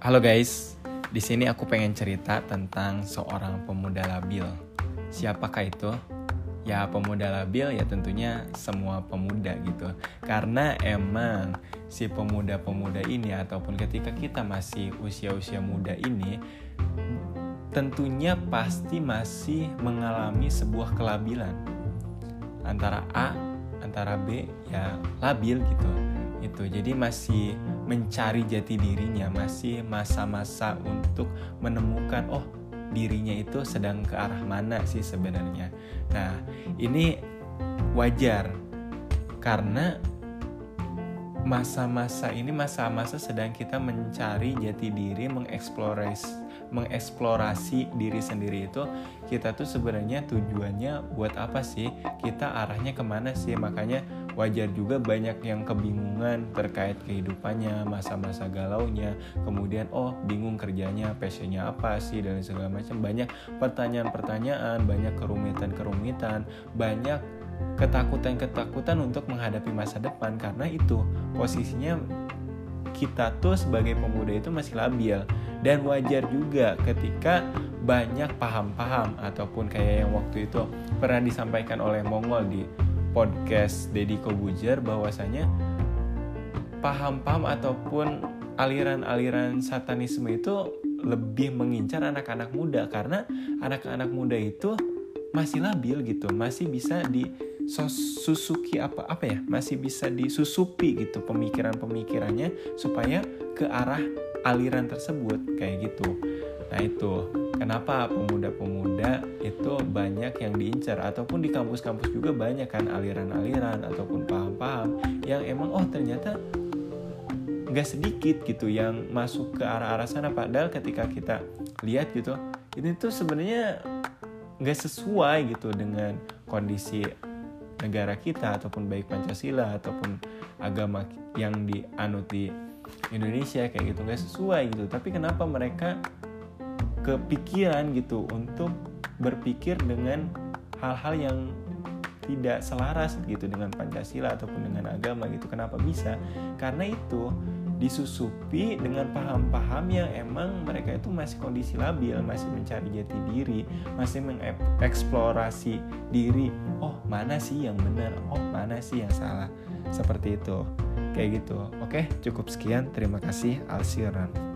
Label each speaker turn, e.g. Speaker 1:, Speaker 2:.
Speaker 1: Halo guys, di sini aku pengen cerita tentang seorang pemuda labil. Siapakah itu? Ya pemuda labil ya tentunya semua pemuda gitu. Karena emang si pemuda-pemuda ini ataupun ketika kita masih usia-usia muda ini tentunya pasti masih mengalami sebuah kelabilan antara A antara B ya labil gitu itu jadi masih mencari jati dirinya masih masa-masa untuk menemukan oh dirinya itu sedang ke arah mana sih sebenarnya. Nah ini wajar karena masa-masa ini masa-masa sedang kita mencari jati diri mengeksplorasi mengeksplorasi diri sendiri itu kita tuh sebenarnya tujuannya buat apa sih? Kita arahnya ke mana sih? Makanya wajar juga banyak yang kebingungan terkait kehidupannya masa-masa galaunya kemudian oh bingung kerjanya passionnya apa sih? dan segala macam. Banyak pertanyaan-pertanyaan banyak kerumitan-kerumitan banyak ketakutan-ketakutan untuk menghadapi masa depan. Karena itu posisinya kita tuh sebagai pemuda itu masih labil. Dan wajar juga ketika banyak paham-paham ataupun kayak yang waktu itu pernah disampaikan oleh Mongol di podcast Deddy Kobujer bahwasanya paham-paham ataupun aliran-aliran satanisme itu lebih mengincar anak-anak muda. Karena anak-anak muda itu masih labil gitu, masih bisa di susuki apa apa ya, masih bisa disusupi gitu pemikiran-pemikirannya supaya ke arah aliran tersebut kayak gitu. Nah itu. Kenapa pemuda-pemuda banyak yang diincar ataupun di kampus-kampus juga banyak kan aliran-aliran ataupun paham-paham yang emang oh ternyata nggak sedikit gitu yang masuk ke arah-arah sana. Padahal ketika kita lihat gitu ini tuh sebenarnya nggak sesuai gitu dengan kondisi negara kita ataupun baik Pancasila ataupun agama yang dianut di Indonesia kayak gitu. Nggak sesuai gitu. Tapi kenapa mereka kepikiran gitu untuk berpikir dengan hal-hal yang tidak selaras gitu dengan Pancasila ataupun dengan agama gitu. Kenapa bisa? Karena itu disusupi dengan paham-paham yang emang mereka itu masih kondisi labil, masih mencari jati diri, masih mengeksplorasi diri. Oh, mana sih yang benar? Oh, mana sih yang salah? Seperti itu. Kayak gitu. Oke cukup sekian. Terima kasih. Alsiran